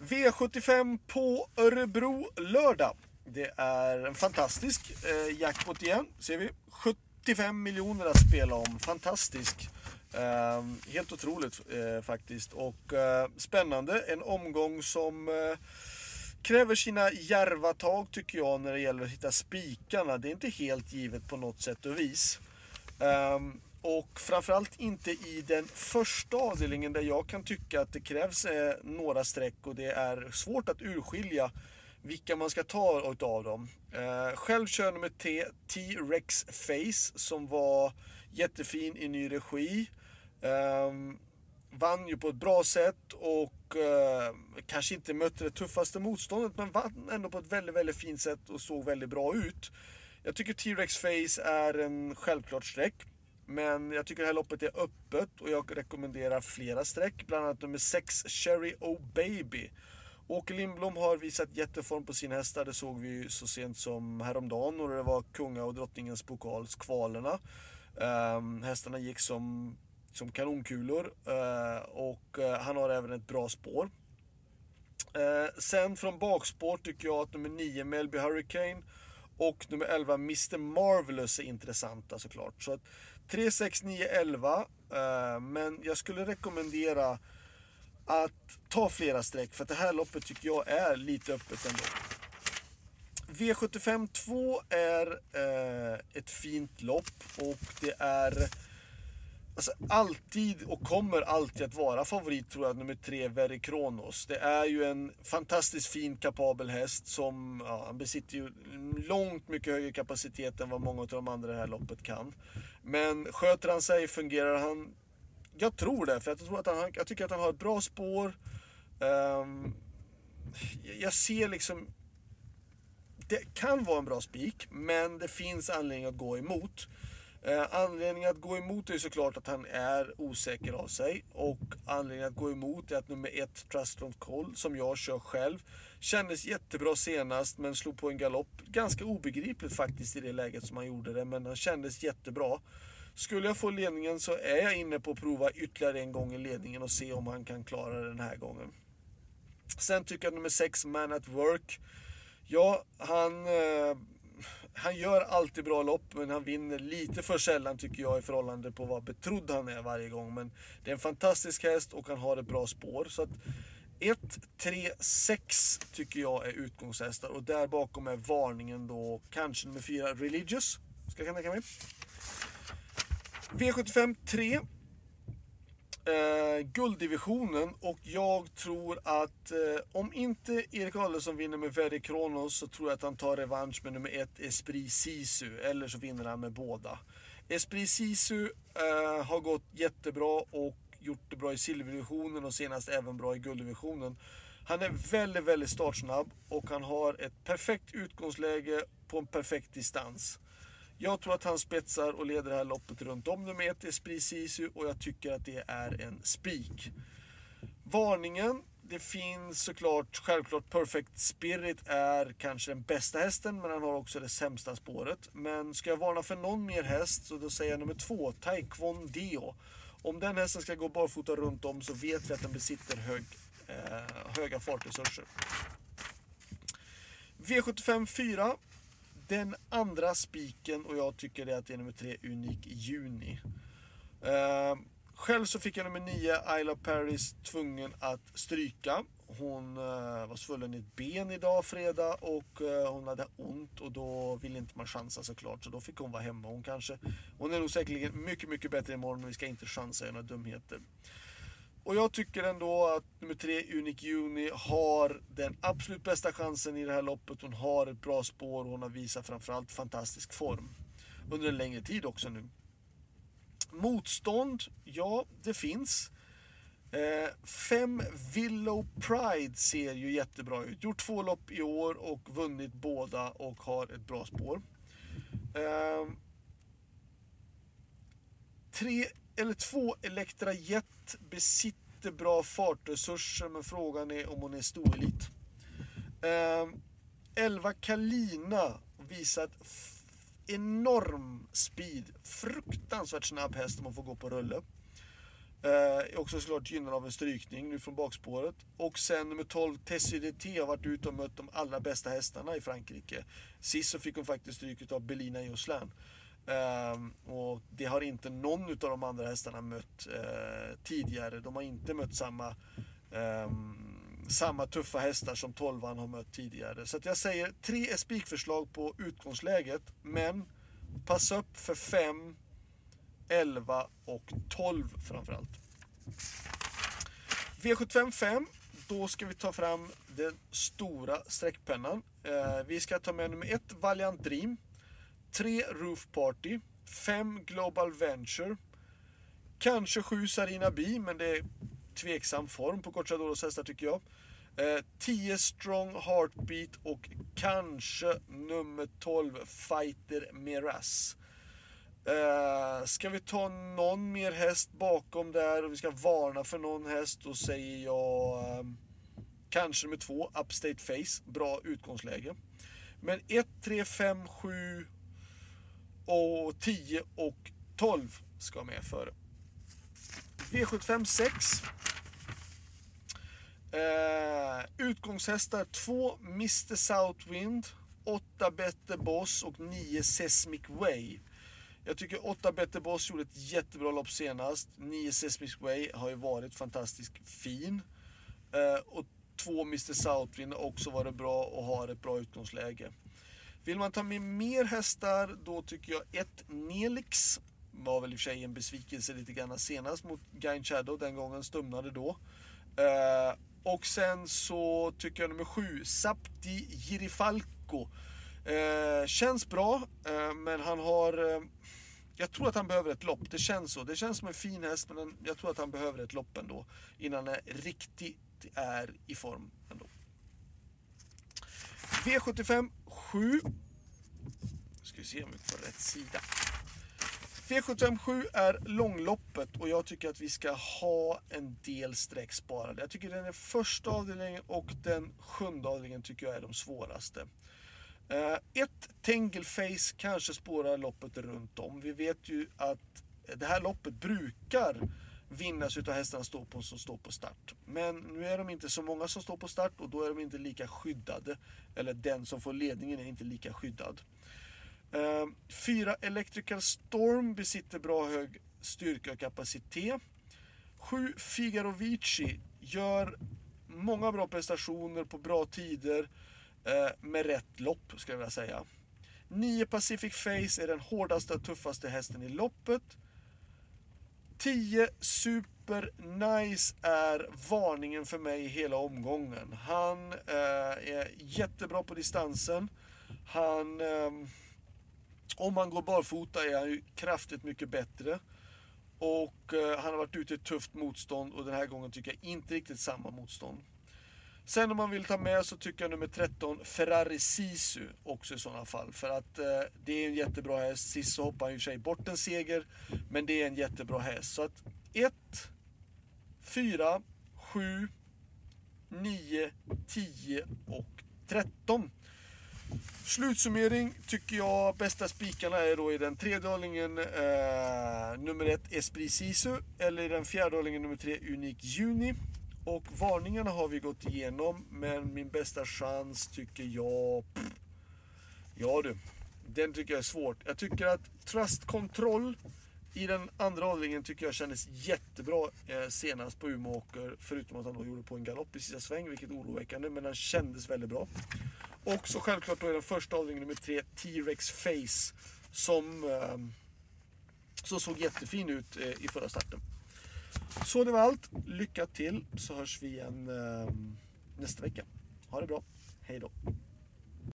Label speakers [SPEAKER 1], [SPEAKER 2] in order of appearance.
[SPEAKER 1] V75 på Örebro lördag. Det är en fantastisk eh, jackpot igen, ser vi. 75 miljoner att spela om. Fantastisk. Eh, helt otroligt eh, faktiskt. Och eh, spännande. En omgång som eh, kräver sina järva tag tycker jag när det gäller att hitta spikarna. Det är inte helt givet på något sätt och vis. Um, och framförallt inte i den första avdelningen där jag kan tycka att det krävs eh, några streck och det är svårt att urskilja vilka man ska ta av dem. Eh, själv kör jag nummer T, T-Rex Face som var jättefin i ny regi. Eh, vann ju på ett bra sätt och eh, kanske inte mötte det tuffaste motståndet men vann ändå på ett väldigt, väldigt fint sätt och såg väldigt bra ut. Jag tycker T-Rex Face är en självklart streck. Men jag tycker det här loppet är öppet och jag rekommenderar flera streck. Bland annat nummer 6 Cherry Oh Baby. Åke Lindblom har visat jätteform på sina hästar. Det såg vi så sent som häromdagen och det var kunga och drottningens pokals kvalerna. Um, hästarna gick som, som kanonkulor uh, och uh, han har även ett bra spår. Uh, sen från bakspår tycker jag att nummer 9 Melby Hurricane och nummer 11 Mr Marvelous är intressanta såklart. Så att 3, 6, 9, 11. Men jag skulle rekommendera att ta flera streck för att det här loppet tycker jag är lite öppet ändå. V75 2 är eh, ett fint lopp och det är alltså, alltid och kommer alltid att vara favorit tror jag, nummer tre, Very Kronos. Det är ju en fantastiskt fin kapabel häst som ja, han besitter ju långt mycket högre kapacitet än vad många av de andra i det här loppet kan. Men sköter han sig, fungerar han jag tror det, för jag, tror att han, jag tycker att han har ett bra spår. Um, jag ser liksom... Det kan vara en bra spik, men det finns anledning att gå emot. Uh, anledningen att gå emot är såklart att han är osäker av sig. Och anledningen att gå emot är att nummer ett, Trustron call, som jag kör själv, kändes jättebra senast men slog på en galopp. Ganska obegripligt faktiskt i det läget som han gjorde det, men han kändes jättebra. Skulle jag få ledningen så är jag inne på att prova ytterligare en gång i ledningen och se om han kan klara det den här gången. Sen tycker jag nummer 6, Man at Work. Ja, han, eh, han gör alltid bra lopp men han vinner lite för sällan tycker jag i förhållande på vad betrodd han är varje gång. Men det är en fantastisk häst och han har ett bra spår. Så att 1, 3, 6 tycker jag är utgångshästar och där bakom är varningen då kanske nummer 4, Religious. Ska jag tänka mig. V75 3. Eh, gulddivisionen och jag tror att eh, om inte Erik Adelsson vinner med Ferry Kronos så tror jag att han tar revansch med nummer ett Esprit Sisu eller så vinner han med båda. Esprit Sisu eh, har gått jättebra och gjort det bra i silverdivisionen och senast även bra i gulddivisionen. Han är väldigt, väldigt startsnabb och han har ett perfekt utgångsläge på en perfekt distans. Jag tror att han spetsar och leder det här loppet runt om nummer ett, Esprit Sisu, och jag tycker att det är en spik. Varningen, det finns såklart, självklart Perfect Spirit är kanske den bästa hästen, men han har också det sämsta spåret. Men ska jag varna för någon mer häst, så då säger jag nummer två, Taekwondo. Om den hästen ska gå barfota runt om så vet vi att den besitter hög, eh, höga fartresurser. V75 4 den andra spiken och jag tycker det är att det är nummer tre, Unik Juni. Eh, själv så fick jag nummer nio, Isla Paris, tvungen att stryka. Hon eh, var svullen i ett ben idag, fredag, och eh, hon hade ont och då ville inte man chansa såklart. Så då fick hon vara hemma. Hon kanske, hon är nog säkerligen mycket, mycket bättre imorgon men vi ska inte chansa i några dumheter. Och jag tycker ändå att nummer tre, Unique Juni, har den absolut bästa chansen i det här loppet. Hon har ett bra spår och hon har visat framförallt fantastisk form. Under en längre tid också nu. Motstånd, ja det finns. Eh, fem Willow Pride ser ju jättebra ut. Gjort två lopp i år och vunnit båda och har ett bra spår. Eh, tre eller två Elektra Jet besitter bra fartresurser men frågan är om hon är storelit. Eh, 11 Kalina visat enorm speed. Fruktansvärt snabb häst om man får gå på rulle. Eh, också såklart gynnad av en strykning nu från bakspåret. Och sen nummer 12, Tessie DT har varit ute och mött de allra bästa hästarna i Frankrike. Sist så fick hon faktiskt stryk av Belina Joslan. Ehm, och det har inte någon av de andra hästarna mött eh, tidigare. De har inte mött samma, ehm, samma tuffa hästar som 12 har mött tidigare. Så jag säger tre spikförslag på utgångsläget. Men pass upp för 5 11 och 12 framförallt. V75 5, då ska vi ta fram den stora streckpennan. Eh, vi ska ta med nummer 1 Valiant Dream, 3 Roof Party, 5 Global Venture, kanske 7 Sarina Bi, men det är tveksam form på Cortadoros hästar tycker jag. 10 eh, Strong Heartbeat och kanske nummer 12 Fighter Miras. Eh, ska vi ta någon mer häst bakom där och vi ska varna för någon häst, då säger jag ehm, kanske nummer två, Upstate Face. Bra utgångsläge. Men 1, 3, 5, 7 och 10 och 12 ska med före. V75 6. Eh, utgångshästar 2 Mr Southwind, 8 Better Boss och 9 Sesmic Way. Jag tycker 8 Better Boss gjorde ett jättebra lopp senast. 9 Sesmic Way har ju varit fantastiskt fin. Eh, och 2 Mr Southwind har också varit bra och har ett bra utgångsläge. Vill man ta med mer hästar, då tycker jag 1 Nelix var väl i och för sig en besvikelse lite grann senast mot Gain Shadow. Den gången stumnade då. Eh, och sen så tycker jag nummer 7, Sapti Girifalco. Eh, känns bra, eh, men han har... Eh, jag tror att han behöver ett lopp, det känns så. Det känns som en fin häst, men jag tror att han behöver ett lopp ändå. Innan han riktigt är i form ändå. V75 7. Nu ska vi se om vi får rätt sida. V757 är långloppet och jag tycker att vi ska ha en del streck sparade. Jag tycker den är första avdelningen och den sjunde avdelningen tycker jag är de svåraste. Eh, ett Tengleface kanske spårar loppet runt om. Vi vet ju att det här loppet brukar vinnas utav hästarna står på, som står på start. Men nu är de inte så många som står på start och då är de inte lika skyddade. Eller den som får ledningen är inte lika skyddad. Ehm, fyra Electrical Storm besitter bra hög styrka och kapacitet. Sju Figaro Vici gör många bra prestationer på bra tider. Eh, med rätt lopp, skulle jag vilja säga. 9 Pacific Face är den hårdaste och tuffaste hästen i loppet. 10 Super Nice är varningen för mig hela omgången. Han eh, är jättebra på distansen. Han, eh, om han går barfota är han ju kraftigt mycket bättre. Och eh, han har varit ute i tufft motstånd och den här gången tycker jag inte riktigt samma motstånd. Sen om man vill ta med så tycker jag nummer 13 Ferrari Sisu också i sådana fall. För att eh, det är en jättebra häst. Sist så hoppade han i och för sig bort en seger. Men det är en jättebra häst. Så att 1, 4, 7, 9, 10 och 13. Slutsummering tycker jag bästa spikarna är då i den tredje hållningen eh, nummer 1 Esprit Sisu eller i den fjärde hållningen nummer 3 Unique Juni. Och varningarna har vi gått igenom, men min bästa chans tycker jag... Pff, ja du, den tycker jag är svårt. Jag tycker att Trust Control i den andra avdelningen tycker jag kändes jättebra eh, senast på Umeåker. Förutom att han då gjorde på en galopp i sista sväng, vilket är oroväckande. Men han kändes väldigt bra. Och så självklart då i den första avdelningen, nummer tre, T-Rex Face. Som, eh, som såg jättefin ut eh, i förra starten. Så det var allt. Lycka till så hörs vi igen eh, nästa vecka. Ha det bra. Hej då.